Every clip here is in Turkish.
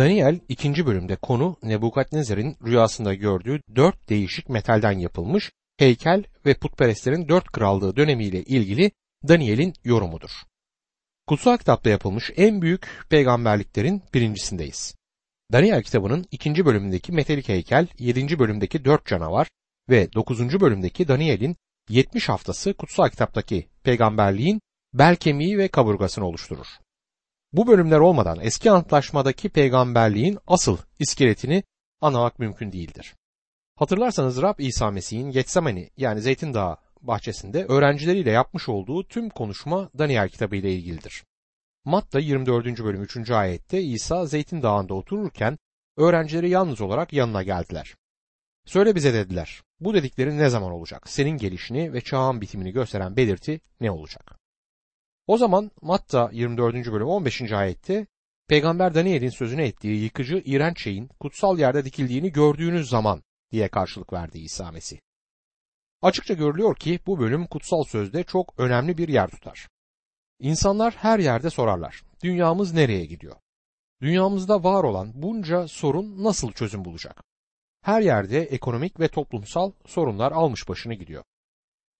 Daniel 2. bölümde konu Nebukadnezar'ın rüyasında gördüğü dört değişik metalden yapılmış heykel ve putperestlerin dört krallığı dönemiyle ilgili Daniel'in yorumudur. Kutsal kitapta yapılmış en büyük peygamberliklerin birincisindeyiz. Daniel kitabının ikinci bölümündeki metalik heykel, yedinci bölümdeki dört canavar ve dokuzuncu bölümdeki Daniel'in 70 haftası kutsal kitaptaki peygamberliğin bel kemiği ve kaburgasını oluşturur. Bu bölümler olmadan eski antlaşmadaki peygamberliğin asıl iskeletini anlamak mümkün değildir. Hatırlarsanız Rab İsa Mesih'in Getsemani yani Zeytin Dağı bahçesinde öğrencileriyle yapmış olduğu tüm konuşma Daniel kitabı ile ilgilidir. Matta 24. bölüm 3. ayette İsa Zeytin Dağı'nda otururken öğrencileri yalnız olarak yanına geldiler. Söyle bize dediler. Bu dediklerin ne zaman olacak? Senin gelişini ve çağın bitimini gösteren belirti ne olacak? O zaman Matta 24. bölüm 15. ayette Peygamber Daniel'in sözüne ettiği yıkıcı iğrenç şeyin kutsal yerde dikildiğini gördüğünüz zaman diye karşılık verdi İsa Mesih. Açıkça görülüyor ki bu bölüm kutsal sözde çok önemli bir yer tutar. İnsanlar her yerde sorarlar. Dünyamız nereye gidiyor? Dünyamızda var olan bunca sorun nasıl çözüm bulacak? Her yerde ekonomik ve toplumsal sorunlar almış başını gidiyor.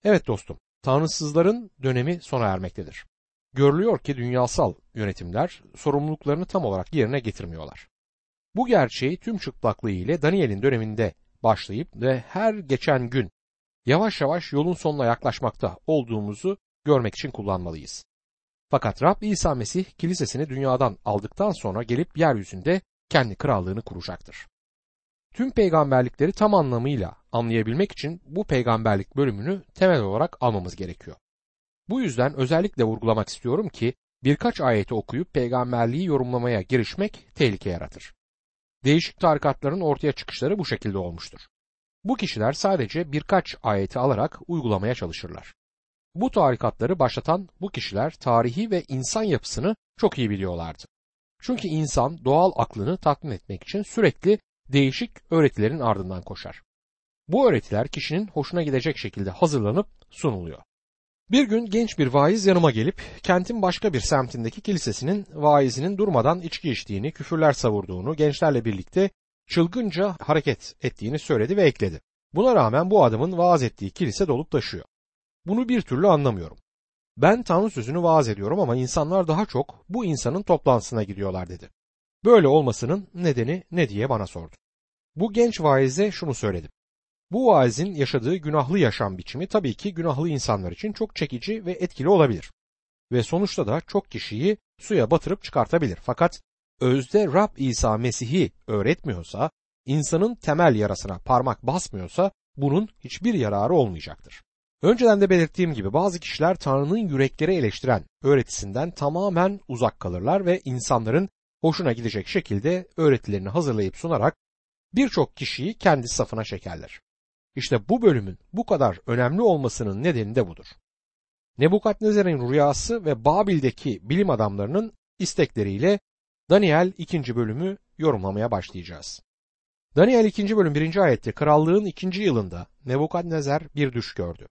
Evet dostum, tanrısızların dönemi sona ermektedir. Görülüyor ki dünyasal yönetimler sorumluluklarını tam olarak yerine getirmiyorlar. Bu gerçeği tüm çıplaklığı ile Daniel'in döneminde başlayıp ve her geçen gün yavaş yavaş yolun sonuna yaklaşmakta olduğumuzu görmek için kullanmalıyız. Fakat Rab İsa Mesih kilisesini dünyadan aldıktan sonra gelip yeryüzünde kendi krallığını kuracaktır. Tüm peygamberlikleri tam anlamıyla anlayabilmek için bu peygamberlik bölümünü temel olarak almamız gerekiyor. Bu yüzden özellikle vurgulamak istiyorum ki birkaç ayeti okuyup peygamberliği yorumlamaya girişmek tehlike yaratır. Değişik tarikatların ortaya çıkışları bu şekilde olmuştur. Bu kişiler sadece birkaç ayeti alarak uygulamaya çalışırlar. Bu tarikatları başlatan bu kişiler tarihi ve insan yapısını çok iyi biliyorlardı. Çünkü insan doğal aklını tatmin etmek için sürekli değişik öğretilerin ardından koşar. Bu öğretiler kişinin hoşuna gidecek şekilde hazırlanıp sunuluyor. Bir gün genç bir vaiz yanıma gelip kentin başka bir semtindeki kilisesinin vaizinin durmadan içki içtiğini, küfürler savurduğunu, gençlerle birlikte çılgınca hareket ettiğini söyledi ve ekledi. Buna rağmen bu adamın vaaz ettiği kilise dolup taşıyor. Bunu bir türlü anlamıyorum. Ben Tanrı sözünü vaaz ediyorum ama insanlar daha çok bu insanın toplantısına gidiyorlar dedi. Böyle olmasının nedeni ne diye bana sordu. Bu genç vaize şunu söyledim. Bu vaizin yaşadığı günahlı yaşam biçimi tabii ki günahlı insanlar için çok çekici ve etkili olabilir. Ve sonuçta da çok kişiyi suya batırıp çıkartabilir. Fakat özde Rab İsa Mesih'i öğretmiyorsa, insanın temel yarasına parmak basmıyorsa bunun hiçbir yararı olmayacaktır. Önceden de belirttiğim gibi bazı kişiler Tanrı'nın yürekleri eleştiren öğretisinden tamamen uzak kalırlar ve insanların hoşuna gidecek şekilde öğretilerini hazırlayıp sunarak birçok kişiyi kendi safına çekerler. İşte bu bölümün bu kadar önemli olmasının nedeni de budur. Nebukadnezar'ın rüyası ve Babil'deki bilim adamlarının istekleriyle Daniel 2. bölümü yorumlamaya başlayacağız. Daniel 2. bölüm 1. ayette krallığın 2. yılında Nebukadnezar bir düş gördü.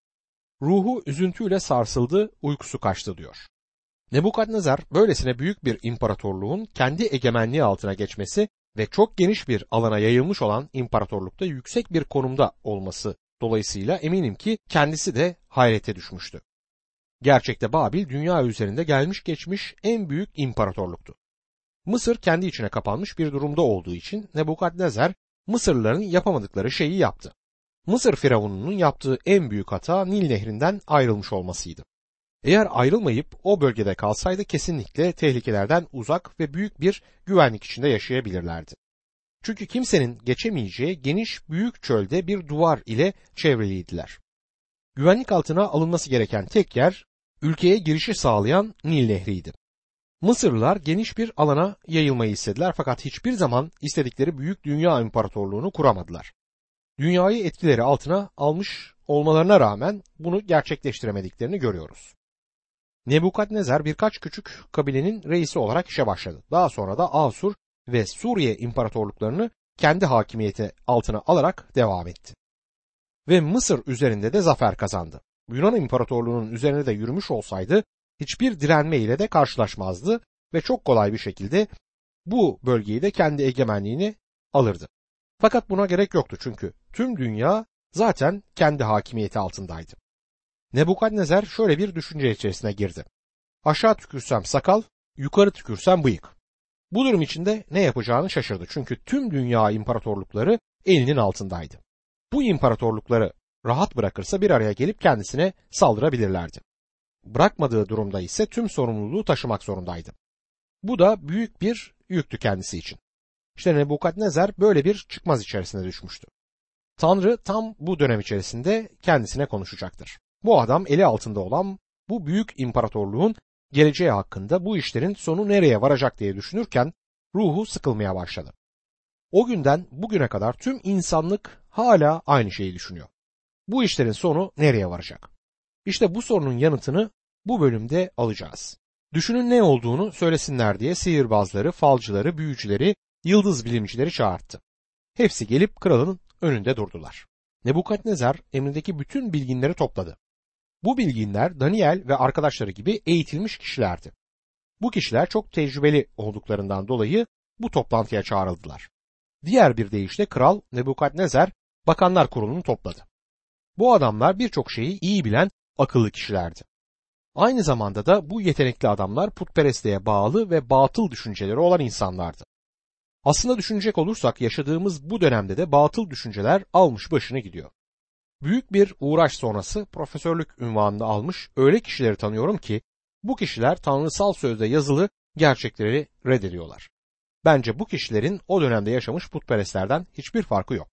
Ruhu üzüntüyle sarsıldı, uykusu kaçtı diyor. Nebukadnezar böylesine büyük bir imparatorluğun kendi egemenliği altına geçmesi ve çok geniş bir alana yayılmış olan imparatorlukta yüksek bir konumda olması dolayısıyla eminim ki kendisi de hayrete düşmüştü. Gerçekte Babil dünya üzerinde gelmiş geçmiş en büyük imparatorluktu. Mısır kendi içine kapanmış bir durumda olduğu için Nebukadnezar Mısırlıların yapamadıkları şeyi yaptı. Mısır firavununun yaptığı en büyük hata Nil nehrinden ayrılmış olmasıydı. Eğer ayrılmayıp o bölgede kalsaydı kesinlikle tehlikelerden uzak ve büyük bir güvenlik içinde yaşayabilirlerdi. Çünkü kimsenin geçemeyeceği geniş büyük çölde bir duvar ile çevreliydiler. Güvenlik altına alınması gereken tek yer ülkeye girişi sağlayan Nil Nehri'ydi. Mısırlılar geniş bir alana yayılmayı istediler fakat hiçbir zaman istedikleri büyük dünya imparatorluğunu kuramadılar. Dünyayı etkileri altına almış olmalarına rağmen bunu gerçekleştiremediklerini görüyoruz. Nebukadnezar birkaç küçük kabilenin reisi olarak işe başladı. Daha sonra da Asur ve Suriye imparatorluklarını kendi hakimiyeti altına alarak devam etti. Ve Mısır üzerinde de zafer kazandı. Yunan İmparatorluğu'nun üzerine de yürümüş olsaydı hiçbir direnme ile de karşılaşmazdı ve çok kolay bir şekilde bu bölgeyi de kendi egemenliğini alırdı. Fakat buna gerek yoktu çünkü tüm dünya zaten kendi hakimiyeti altındaydı. Nebukadnezer şöyle bir düşünce içerisine girdi. Aşağı tükürsem sakal, yukarı tükürsem bıyık. Bu durum içinde ne yapacağını şaşırdı çünkü tüm dünya imparatorlukları elinin altındaydı. Bu imparatorlukları rahat bırakırsa bir araya gelip kendisine saldırabilirlerdi. Bırakmadığı durumda ise tüm sorumluluğu taşımak zorundaydı. Bu da büyük bir yüktü kendisi için. İşte Nebukadnezar böyle bir çıkmaz içerisine düşmüştü. Tanrı tam bu dönem içerisinde kendisine konuşacaktır. Bu adam eli altında olan bu büyük imparatorluğun geleceği hakkında bu işlerin sonu nereye varacak diye düşünürken ruhu sıkılmaya başladı. O günden bugüne kadar tüm insanlık hala aynı şeyi düşünüyor. Bu işlerin sonu nereye varacak? İşte bu sorunun yanıtını bu bölümde alacağız. Düşünün ne olduğunu söylesinler diye sihirbazları, falcıları, büyücüleri, yıldız bilimcileri çağırttı. Hepsi gelip kralın önünde durdular. Nebukadnezar emrindeki bütün bilginleri topladı. Bu bilginler Daniel ve arkadaşları gibi eğitilmiş kişilerdi. Bu kişiler çok tecrübeli olduklarından dolayı bu toplantıya çağrıldılar. Diğer bir deyişle kral Nebukadnezar bakanlar kurulunu topladı. Bu adamlar birçok şeyi iyi bilen akıllı kişilerdi. Aynı zamanda da bu yetenekli adamlar putperestliğe bağlı ve batıl düşünceleri olan insanlardı. Aslında düşünecek olursak yaşadığımız bu dönemde de batıl düşünceler almış başını gidiyor. Büyük bir uğraş sonrası profesörlük ünvanını almış öyle kişileri tanıyorum ki bu kişiler tanrısal sözde yazılı gerçekleri reddediyorlar. Bence bu kişilerin o dönemde yaşamış putperestlerden hiçbir farkı yok.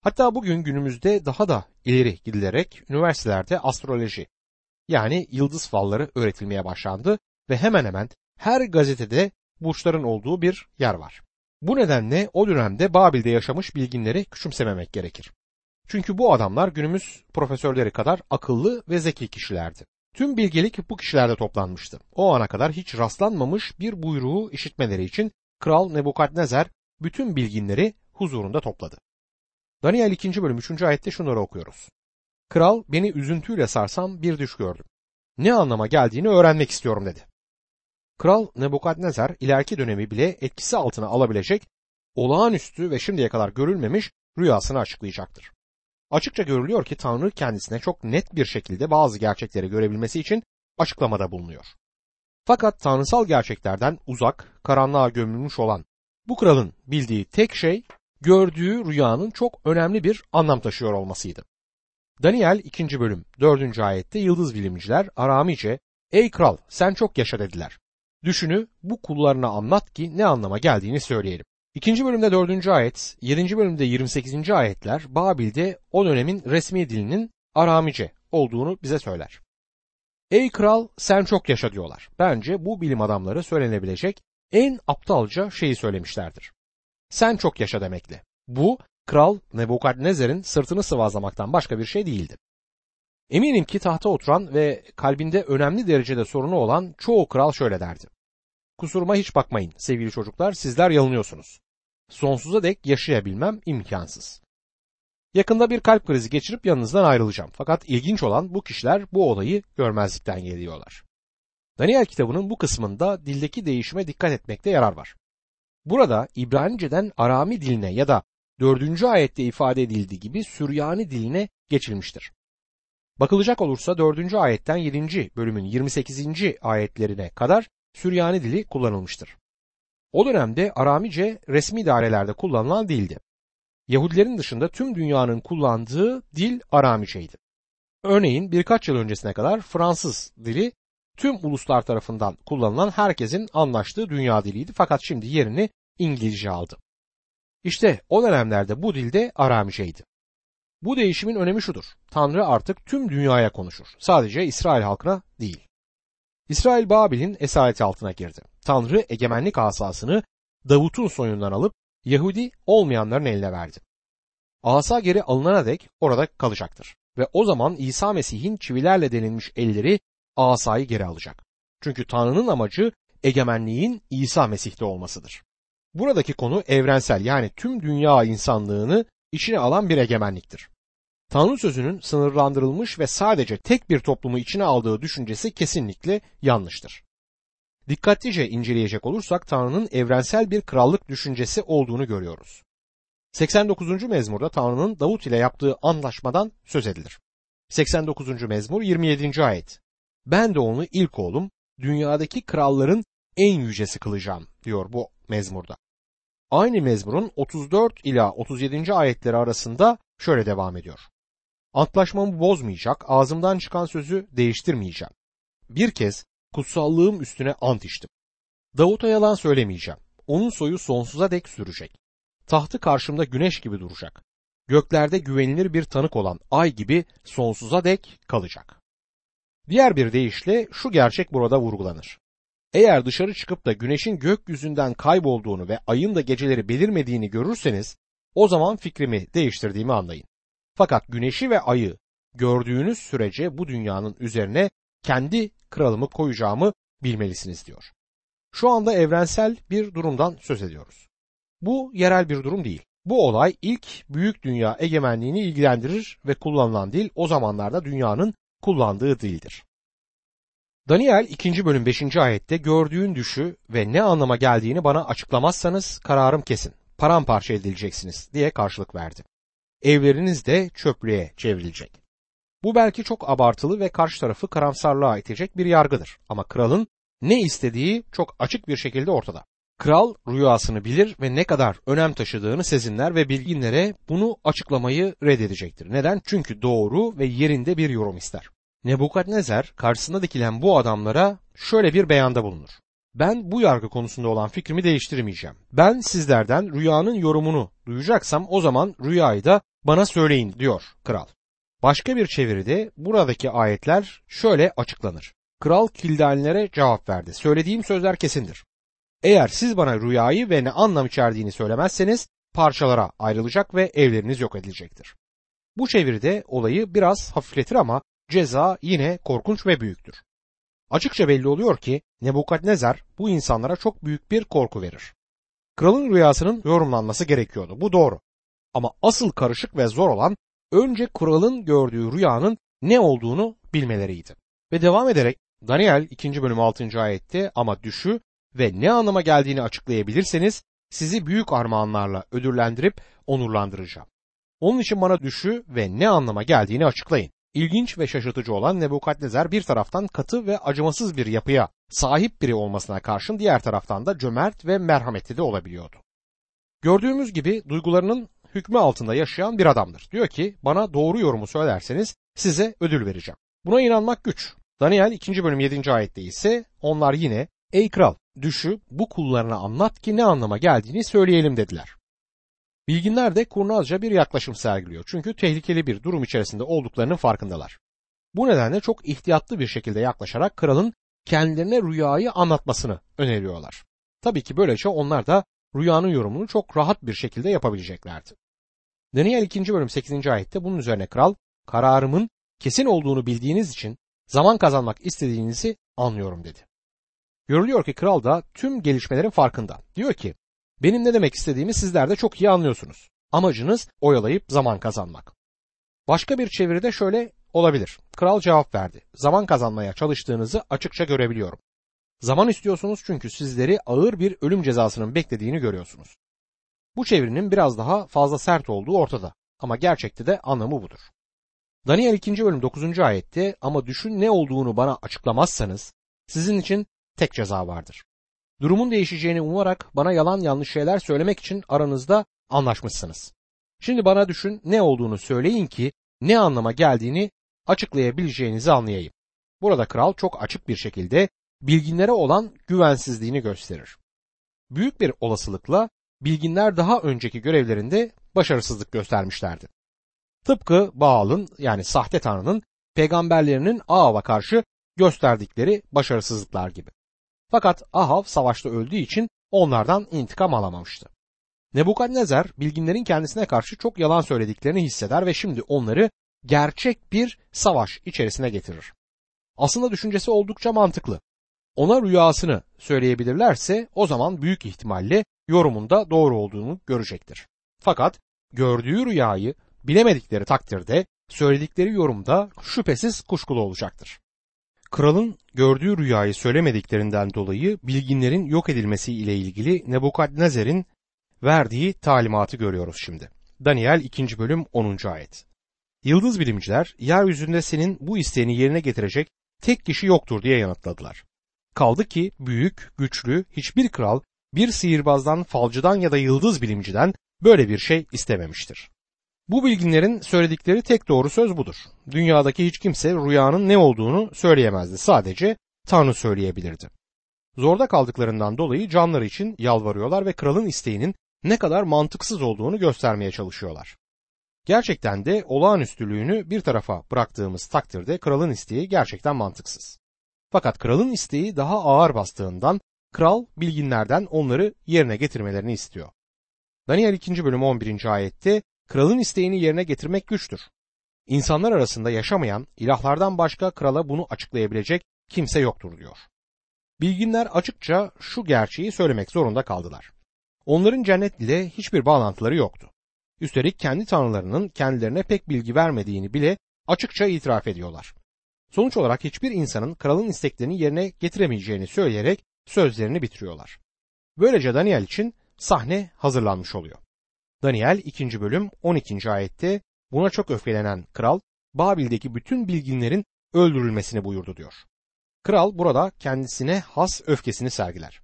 Hatta bugün günümüzde daha da ileri gidilerek üniversitelerde astroloji yani yıldız falları öğretilmeye başlandı ve hemen hemen her gazetede burçların olduğu bir yer var. Bu nedenle o dönemde Babil'de yaşamış bilginleri küçümsememek gerekir. Çünkü bu adamlar günümüz profesörleri kadar akıllı ve zeki kişilerdi. Tüm bilgelik bu kişilerde toplanmıştı. O ana kadar hiç rastlanmamış bir buyruğu işitmeleri için Kral Nebukadnezar bütün bilginleri huzurunda topladı. Daniel 2. bölüm 3. ayette şunları okuyoruz. Kral beni üzüntüyle sarsam bir düş gördüm. Ne anlama geldiğini öğrenmek istiyorum dedi. Kral Nebukadnezar ileriki dönemi bile etkisi altına alabilecek olağanüstü ve şimdiye kadar görülmemiş rüyasını açıklayacaktır. Açıkça görülüyor ki Tanrı kendisine çok net bir şekilde bazı gerçekleri görebilmesi için açıklamada bulunuyor. Fakat tanrısal gerçeklerden uzak, karanlığa gömülmüş olan bu kralın bildiği tek şey gördüğü rüyanın çok önemli bir anlam taşıyor olmasıydı. Daniel 2. bölüm 4. ayette yıldız bilimciler Aramice ''Ey kral sen çok yaşa'' dediler. Düşünü bu kullarına anlat ki ne anlama geldiğini söyleyelim. 2. bölümde 4. ayet, 7. bölümde 28. ayetler Babil'de o dönemin resmi dilinin Aramice olduğunu bize söyler. Ey kral sen çok yaşa diyorlar. Bence bu bilim adamları söylenebilecek en aptalca şeyi söylemişlerdir. Sen çok yaşa demekle. Bu kral Nebukadnezar'ın sırtını sıvazlamaktan başka bir şey değildi. Eminim ki tahta oturan ve kalbinde önemli derecede sorunu olan çoğu kral şöyle derdi. Kusuruma hiç bakmayın sevgili çocuklar sizler yanılıyorsunuz. Sonsuza dek yaşayabilmem imkansız. Yakında bir kalp krizi geçirip yanınızdan ayrılacağım. Fakat ilginç olan bu kişiler bu olayı görmezlikten geliyorlar. Daniel kitabının bu kısmında dildeki değişime dikkat etmekte yarar var. Burada İbranice'den Arami diline ya da 4. ayette ifade edildiği gibi Süryani diline geçilmiştir. Bakılacak olursa 4. ayetten 7. bölümün 28. ayetlerine kadar Süryani dili kullanılmıştır. O dönemde Aramice resmi idarelerde kullanılan dildi. Yahudilerin dışında tüm dünyanın kullandığı dil Aramiceydi. Örneğin birkaç yıl öncesine kadar Fransız dili tüm uluslar tarafından kullanılan herkesin anlaştığı dünya diliydi fakat şimdi yerini İngilizce aldı. İşte o dönemlerde bu dilde Aramiceydi. Bu değişimin önemi şudur. Tanrı artık tüm dünyaya konuşur. Sadece İsrail halkına değil. İsrail Babil'in esareti altına girdi. Tanrı egemenlik asasını Davut'un soyundan alıp Yahudi olmayanların eline verdi. Asa geri alınana dek orada kalacaktır. Ve o zaman İsa Mesih'in çivilerle delinmiş elleri asayı geri alacak. Çünkü Tanrı'nın amacı egemenliğin İsa Mesih'te olmasıdır. Buradaki konu evrensel yani tüm dünya insanlığını içine alan bir egemenliktir. Tanrı sözünün sınırlandırılmış ve sadece tek bir toplumu içine aldığı düşüncesi kesinlikle yanlıştır. Dikkatlice inceleyecek olursak Tanrı'nın evrensel bir krallık düşüncesi olduğunu görüyoruz. 89. mezmurda Tanrı'nın Davut ile yaptığı anlaşmadan söz edilir. 89. mezmur 27. ayet. Ben de onu ilk oğlum dünyadaki kralların en yücesi kılacağım diyor bu mezmurda. Aynı mezmurun 34 ila 37. ayetleri arasında şöyle devam ediyor. Antlaşmamı bozmayacak, ağzımdan çıkan sözü değiştirmeyeceğim. Bir kez kutsallığım üstüne ant içtim. Davut'a yalan söylemeyeceğim. Onun soyu sonsuza dek sürecek. Tahtı karşımda güneş gibi duracak. Göklerde güvenilir bir tanık olan ay gibi sonsuza dek kalacak. Diğer bir deyişle şu gerçek burada vurgulanır. Eğer dışarı çıkıp da güneşin gökyüzünden kaybolduğunu ve ayın da geceleri belirmediğini görürseniz o zaman fikrimi değiştirdiğimi anlayın. Fakat güneşi ve ayı gördüğünüz sürece bu dünyanın üzerine kendi kralımı koyacağımı bilmelisiniz diyor. Şu anda evrensel bir durumdan söz ediyoruz. Bu yerel bir durum değil. Bu olay ilk büyük dünya egemenliğini ilgilendirir ve kullanılan dil o zamanlarda dünyanın kullandığı dildir. Daniel 2. bölüm 5. ayette gördüğün düşü ve ne anlama geldiğini bana açıklamazsanız kararım kesin. Paramparça edileceksiniz diye karşılık verdi. Evleriniz de çöplüğe çevrilecek. Bu belki çok abartılı ve karşı tarafı karamsarlığa itecek bir yargıdır. Ama kralın ne istediği çok açık bir şekilde ortada. Kral rüyasını bilir ve ne kadar önem taşıdığını sezinler ve bilginlere bunu açıklamayı reddedecektir. Neden? Çünkü doğru ve yerinde bir yorum ister. Nebukadnezar karşısında dikilen bu adamlara şöyle bir beyanda bulunur. Ben bu yargı konusunda olan fikrimi değiştirmeyeceğim. Ben sizlerden rüyanın yorumunu duyacaksam o zaman rüyayı da bana söyleyin diyor kral. Başka bir çeviride buradaki ayetler şöyle açıklanır. Kral kildanilere cevap verdi. Söylediğim sözler kesindir. Eğer siz bana rüyayı ve ne anlam içerdiğini söylemezseniz parçalara ayrılacak ve evleriniz yok edilecektir. Bu çeviride olayı biraz hafifletir ama ceza yine korkunç ve büyüktür. Açıkça belli oluyor ki Nebukadnezar bu insanlara çok büyük bir korku verir. Kralın rüyasının yorumlanması gerekiyordu. Bu doğru. Ama asıl karışık ve zor olan önce kralın gördüğü rüyanın ne olduğunu bilmeleriydi. Ve devam ederek Daniel 2. bölüm 6. ayette ama düşü ve ne anlama geldiğini açıklayabilirseniz sizi büyük armağanlarla ödüllendirip onurlandıracağım. Onun için bana düşü ve ne anlama geldiğini açıklayın. İlginç ve şaşırtıcı olan Nebukadnezar bir taraftan katı ve acımasız bir yapıya sahip biri olmasına karşın diğer taraftan da cömert ve merhametli de olabiliyordu. Gördüğümüz gibi duygularının hükmü altında yaşayan bir adamdır. Diyor ki bana doğru yorumu söylerseniz size ödül vereceğim. Buna inanmak güç. Daniel 2. bölüm 7. ayette ise onlar yine ey kral düşü bu kullarına anlat ki ne anlama geldiğini söyleyelim dediler. Bilginler de kurnazca bir yaklaşım sergiliyor. Çünkü tehlikeli bir durum içerisinde olduklarının farkındalar. Bu nedenle çok ihtiyatlı bir şekilde yaklaşarak kralın kendilerine rüyayı anlatmasını öneriyorlar. Tabii ki böylece onlar da rüyanın yorumunu çok rahat bir şekilde yapabileceklerdi. Daniel 2. bölüm 8. ayette bunun üzerine kral kararımın kesin olduğunu bildiğiniz için zaman kazanmak istediğinizi anlıyorum dedi. Görülüyor ki kral da tüm gelişmelerin farkında. Diyor ki benim ne demek istediğimi sizler de çok iyi anlıyorsunuz. Amacınız oyalayıp zaman kazanmak. Başka bir çeviride şöyle olabilir. Kral cevap verdi. Zaman kazanmaya çalıştığınızı açıkça görebiliyorum. Zaman istiyorsunuz çünkü sizleri ağır bir ölüm cezasının beklediğini görüyorsunuz. Bu çevirinin biraz daha fazla sert olduğu ortada ama gerçekte de anlamı budur. Daniel 2. bölüm 9. ayette ama düşün ne olduğunu bana açıklamazsanız sizin için tek ceza vardır. Durumun değişeceğini umarak bana yalan yanlış şeyler söylemek için aranızda anlaşmışsınız. Şimdi bana düşün ne olduğunu söyleyin ki ne anlama geldiğini açıklayabileceğinizi anlayayım. Burada kral çok açık bir şekilde bilginlere olan güvensizliğini gösterir. Büyük bir olasılıkla bilginler daha önceki görevlerinde başarısızlık göstermişlerdi. Tıpkı Baal'ın yani sahte tanrının peygamberlerinin Ahav'a karşı gösterdikleri başarısızlıklar gibi. Fakat Ahav savaşta öldüğü için onlardan intikam alamamıştı. Nebukadnezar bilginlerin kendisine karşı çok yalan söylediklerini hisseder ve şimdi onları gerçek bir savaş içerisine getirir. Aslında düşüncesi oldukça mantıklı. Ona rüyasını söyleyebilirlerse o zaman büyük ihtimalle yorumunda doğru olduğunu görecektir. Fakat gördüğü rüyayı bilemedikleri takdirde söyledikleri yorumda şüphesiz kuşkulu olacaktır. Kralın gördüğü rüyayı söylemediklerinden dolayı bilginlerin yok edilmesi ile ilgili Nebukadnezer'in verdiği talimatı görüyoruz şimdi. Daniel 2. bölüm 10. ayet. Yıldız bilimciler yeryüzünde senin bu isteğini yerine getirecek tek kişi yoktur diye yanıtladılar. Kaldı ki büyük, güçlü hiçbir kral bir sihirbazdan, falcıdan ya da yıldız bilimciden böyle bir şey istememiştir. Bu bilginlerin söyledikleri tek doğru söz budur. Dünyadaki hiç kimse rüyanın ne olduğunu söyleyemezdi. Sadece Tanrı söyleyebilirdi. Zorda kaldıklarından dolayı canları için yalvarıyorlar ve kralın isteğinin ne kadar mantıksız olduğunu göstermeye çalışıyorlar. Gerçekten de olağanüstülüğünü bir tarafa bıraktığımız takdirde kralın isteği gerçekten mantıksız. Fakat kralın isteği daha ağır bastığından kral bilginlerden onları yerine getirmelerini istiyor. Daniel 2. bölüm 11. ayette kralın isteğini yerine getirmek güçtür. İnsanlar arasında yaşamayan ilahlardan başka krala bunu açıklayabilecek kimse yoktur diyor. Bilginler açıkça şu gerçeği söylemek zorunda kaldılar. Onların cennet ile hiçbir bağlantıları yoktu. Üstelik kendi tanrılarının kendilerine pek bilgi vermediğini bile açıkça itiraf ediyorlar. Sonuç olarak hiçbir insanın kralın isteklerini yerine getiremeyeceğini söyleyerek sözlerini bitiriyorlar. Böylece Daniel için sahne hazırlanmış oluyor. Daniel 2. bölüm 12. ayette buna çok öfkelenen kral Babil'deki bütün bilginlerin öldürülmesini buyurdu diyor. Kral burada kendisine has öfkesini sergiler.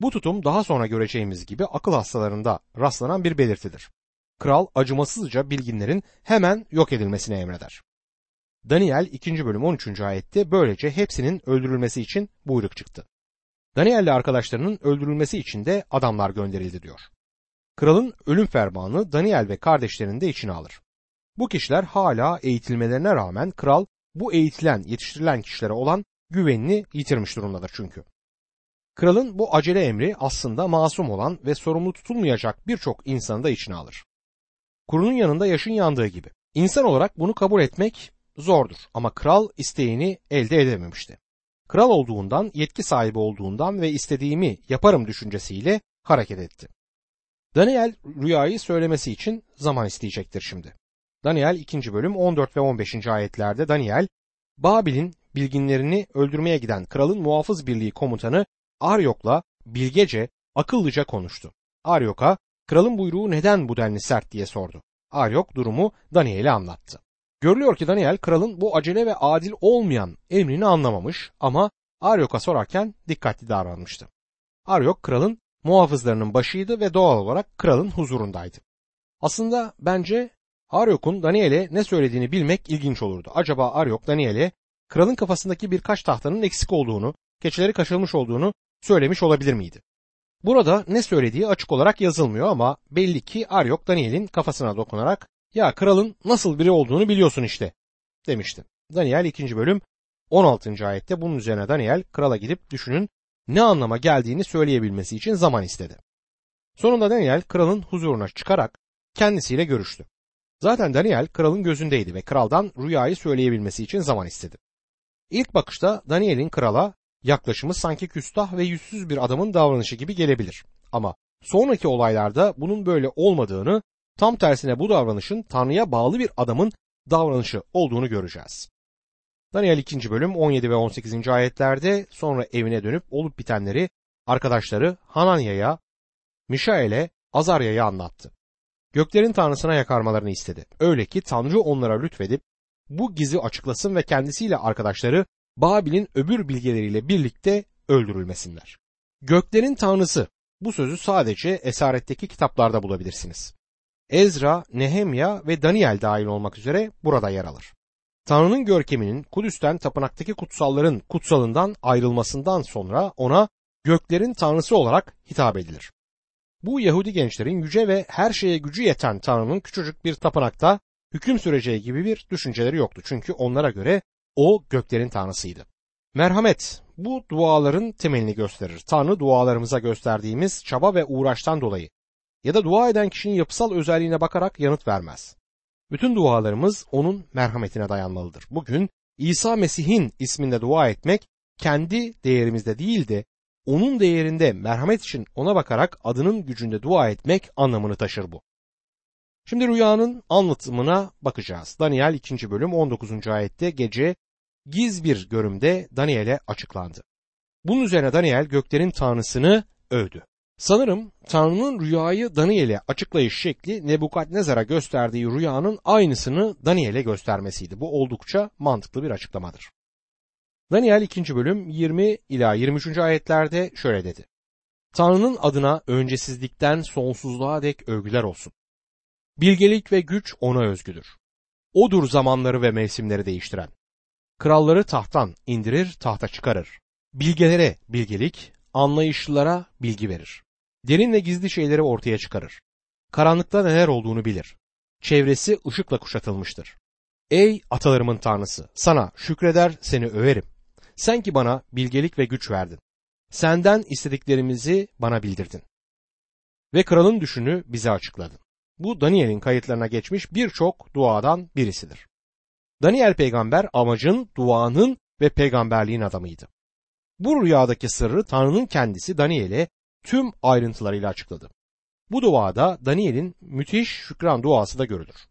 Bu tutum daha sonra göreceğimiz gibi akıl hastalarında rastlanan bir belirtidir. Kral acımasızca bilginlerin hemen yok edilmesini emreder. Daniel 2. bölüm 13. ayette böylece hepsinin öldürülmesi için buyruk çıktı. Daniel ile arkadaşlarının öldürülmesi için de adamlar gönderildi diyor. Kralın ölüm fermanı Daniel ve kardeşlerini de içine alır. Bu kişiler hala eğitilmelerine rağmen kral bu eğitilen, yetiştirilen kişilere olan güvenini yitirmiş durumdadır çünkü. Kralın bu acele emri aslında masum olan ve sorumlu tutulmayacak birçok insanı da içine alır. Kurunun yanında yaşın yandığı gibi. İnsan olarak bunu kabul etmek zordur ama kral isteğini elde edememişti. Kral olduğundan, yetki sahibi olduğundan ve istediğimi yaparım düşüncesiyle hareket etti. Daniel rüyayı söylemesi için zaman isteyecektir şimdi. Daniel 2. bölüm 14 ve 15. ayetlerde Daniel, Babil'in bilginlerini öldürmeye giden kralın muhafız birliği komutanı Aryok'la bilgece, akıllıca konuştu. Aryok'a kralın buyruğu neden bu denli sert diye sordu. Aryok durumu Daniel'e anlattı. Görülüyor ki Daniel kralın bu acele ve adil olmayan emrini anlamamış ama Aryok'a sorarken dikkatli davranmıştı. Aryok kralın muhafızlarının başıydı ve doğal olarak kralın huzurundaydı. Aslında bence Aryok'un Daniel'e ne söylediğini bilmek ilginç olurdu. Acaba Aryok Daniel'e kralın kafasındaki birkaç tahtanın eksik olduğunu, keçileri kaçırılmış olduğunu söylemiş olabilir miydi? Burada ne söylediği açık olarak yazılmıyor ama belli ki Aryok Daniel'in kafasına dokunarak ya kralın nasıl biri olduğunu biliyorsun işte demişti. Daniel 2. bölüm 16. ayette bunun üzerine Daniel krala gidip düşünün ne anlama geldiğini söyleyebilmesi için zaman istedi. Sonunda Daniel kralın huzuruna çıkarak kendisiyle görüştü. Zaten Daniel kralın gözündeydi ve kraldan rüyayı söyleyebilmesi için zaman istedi. İlk bakışta Daniel'in krala yaklaşımı sanki küstah ve yüzsüz bir adamın davranışı gibi gelebilir. Ama sonraki olaylarda bunun böyle olmadığını, tam tersine bu davranışın Tanrı'ya bağlı bir adamın davranışı olduğunu göreceğiz. Daniel 2. bölüm 17 ve 18. ayetlerde sonra evine dönüp olup bitenleri arkadaşları Hananya'ya, Mişael'e, Azarya'ya anlattı. Göklerin tanrısına yakarmalarını istedi. Öyle ki Tanrı onlara lütfedip bu gizi açıklasın ve kendisiyle arkadaşları Babil'in öbür bilgeleriyle birlikte öldürülmesinler. Göklerin tanrısı bu sözü sadece esaretteki kitaplarda bulabilirsiniz. Ezra, Nehemya ve Daniel dahil olmak üzere burada yer alır. Tanrı'nın görkeminin Kudüs'ten tapınaktaki kutsalların kutsalından ayrılmasından sonra ona göklerin tanrısı olarak hitap edilir. Bu Yahudi gençlerin yüce ve her şeye gücü yeten Tanrı'nın küçücük bir tapınakta hüküm süreceği gibi bir düşünceleri yoktu. Çünkü onlara göre o göklerin tanrısıydı. Merhamet bu duaların temelini gösterir. Tanrı dualarımıza gösterdiğimiz çaba ve uğraştan dolayı ya da dua eden kişinin yapısal özelliğine bakarak yanıt vermez. Bütün dualarımız onun merhametine dayanmalıdır. Bugün İsa Mesih'in isminde dua etmek kendi değerimizde değil de onun değerinde merhamet için ona bakarak adının gücünde dua etmek anlamını taşır bu. Şimdi rüyanın anlatımına bakacağız. Daniel 2. bölüm 19. ayette gece giz bir görümde Daniel'e açıklandı. Bunun üzerine Daniel göklerin tanrısını övdü. Sanırım Tanrı'nın rüyayı Daniel'e açıklayış şekli Nebukadnezar'a gösterdiği rüyanın aynısını Daniel'e göstermesiydi. Bu oldukça mantıklı bir açıklamadır. Daniel 2. bölüm 20 ila 23. ayetlerde şöyle dedi. Tanrı'nın adına öncesizlikten sonsuzluğa dek övgüler olsun. Bilgelik ve güç ona özgüdür. Odur zamanları ve mevsimleri değiştiren. Kralları tahttan indirir, tahta çıkarır. Bilgelere bilgelik, anlayışlılara bilgi verir. Derin ve gizli şeyleri ortaya çıkarır. Karanlıkta neler olduğunu bilir. Çevresi ışıkla kuşatılmıştır. Ey atalarımın tanrısı, sana şükreder, seni överim. Sen ki bana bilgelik ve güç verdin. Senden istediklerimizi bana bildirdin. Ve kralın düşünü bize açıkladın. Bu Daniel'in kayıtlarına geçmiş birçok duadan birisidir. Daniel peygamber amacın, duanın ve peygamberliğin adamıydı. Bu rüyadaki sırrı Tanrı'nın kendisi Daniel'e tüm ayrıntılarıyla açıkladı. Bu duada Daniel'in müthiş şükran duası da görülür.